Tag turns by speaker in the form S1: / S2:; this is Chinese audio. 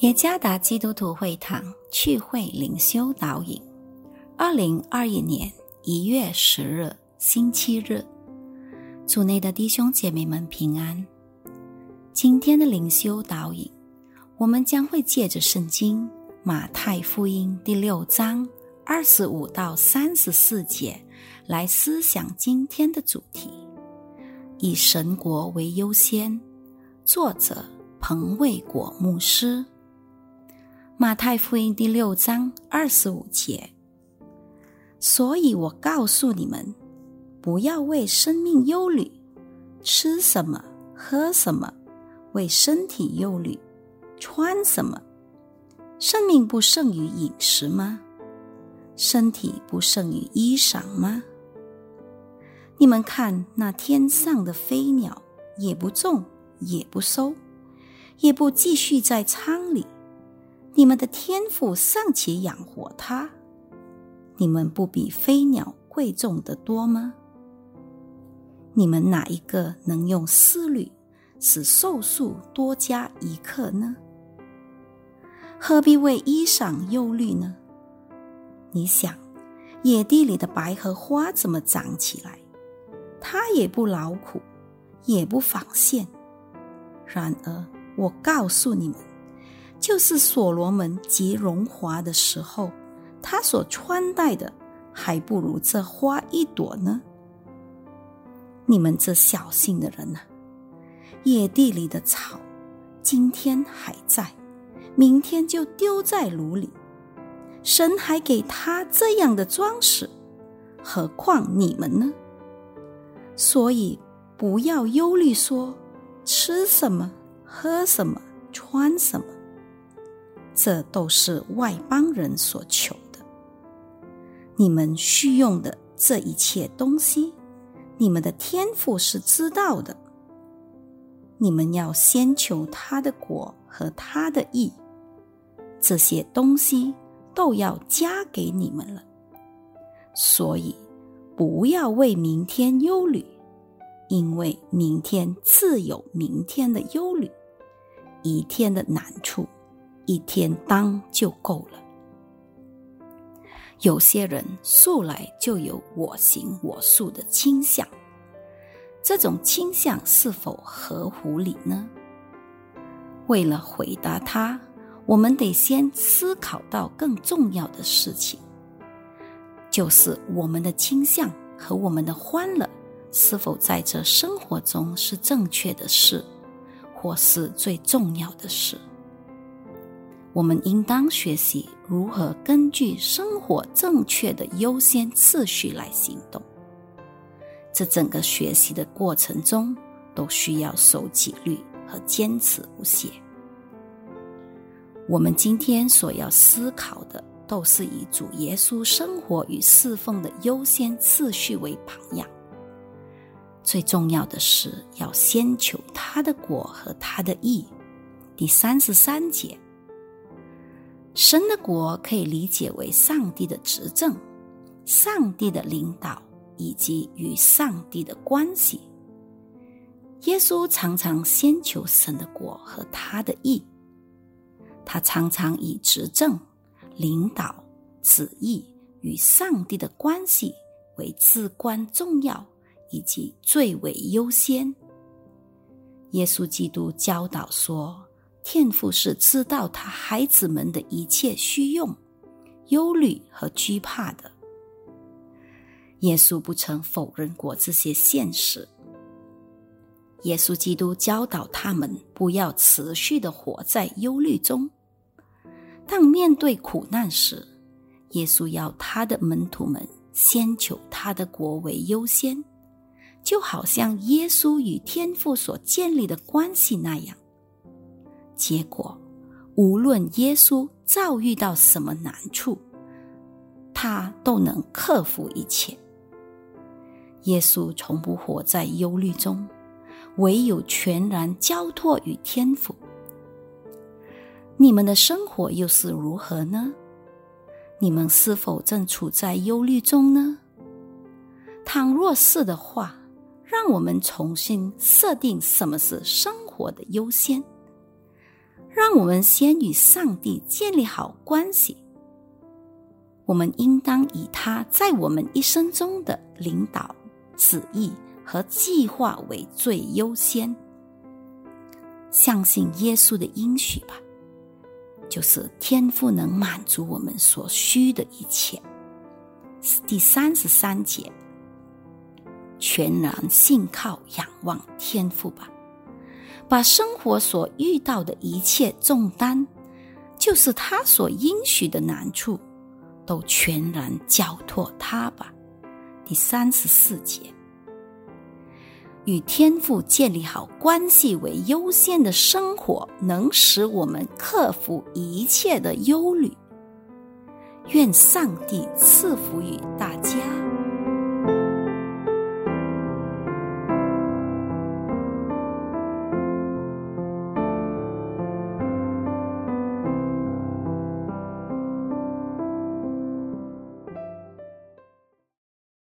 S1: 耶加达基督徒会堂聚会灵修导引，二零二一年一月十日星期日，组内的弟兄姐妹们平安。今天的灵修导引，我们将会借着圣经马太福音第六章二十五到三十四节来思想今天的主题：以神国为优先。作者彭卫国牧师。马太福音第六章二十五节，所以我告诉你们，不要为生命忧虑，吃什么，喝什么；为身体忧虑，穿什么。生命不胜于饮食吗？身体不胜于衣裳吗？你们看那天上的飞鸟，也不种，也不收，也不继续在仓里。你们的天赋尚且养活它，你们不比飞鸟贵重的多吗？你们哪一个能用思虑使寿数多加一刻呢？何必为衣裳忧虑呢？你想，野地里的白荷花怎么长起来？它也不劳苦，也不纺线。然而，我告诉你们。就是所罗门极荣华的时候，他所穿戴的还不如这花一朵呢。你们这小心的人呐，野地里的草，今天还在，明天就丢在炉里。神还给他这样的装饰，何况你们呢？所以不要忧虑，说吃什么，喝什么，穿什么。这都是外邦人所求的。你们需用的这一切东西，你们的天赋是知道的。你们要先求他的果和他的义，这些东西都要加给你们了。所以不要为明天忧虑，因为明天自有明天的忧虑，一天的难处。一天当就够了。有些人素来就有我行我素的倾向，这种倾向是否合乎理呢？为了回答他，我们得先思考到更重要的事情，就是我们的倾向和我们的欢乐是否在这生活中是正确的事，或是最重要的事。我们应当学习如何根据生活正确的优先次序来行动。这整个学习的过程中，都需要守纪律和坚持不懈。我们今天所要思考的，都是以主耶稣生活与侍奉的优先次序为榜样。最重要的是要先求他的果和他的义。第三十三节。神的国可以理解为上帝的执政、上帝的领导以及与上帝的关系。耶稣常常先求神的国和他的意，他常常以执政、领导、旨意与上帝的关系为至关重要以及最为优先。耶稣基督教导说。天父是知道他孩子们的一切需用、忧虑和惧怕的。耶稣不曾否认过这些现实。耶稣基督教导他们不要持续的活在忧虑中。当面对苦难时，耶稣要他的门徒们先求他的国为优先，就好像耶稣与天父所建立的关系那样。结果，无论耶稣遭遇到什么难处，他都能克服一切。耶稣从不活在忧虑中，唯有全然交托于天父。你们的生活又是如何呢？你们是否正处在忧虑中呢？倘若是的话，让我们重新设定什么是生活的优先。让我们先与上帝建立好关系。我们应当以他在我们一生中的领导、旨意和计划为最优先。相信耶稣的应许吧，就是天父能满足我们所需的一切。第三十三节，全然信靠仰望天父吧，把生活所遇到的一切重担，就是他所应许的难处。都全然交托他吧。第三十四节，与天父建立好关系为优先的生活，能使我们克服一切的忧虑。愿上帝赐福于大家。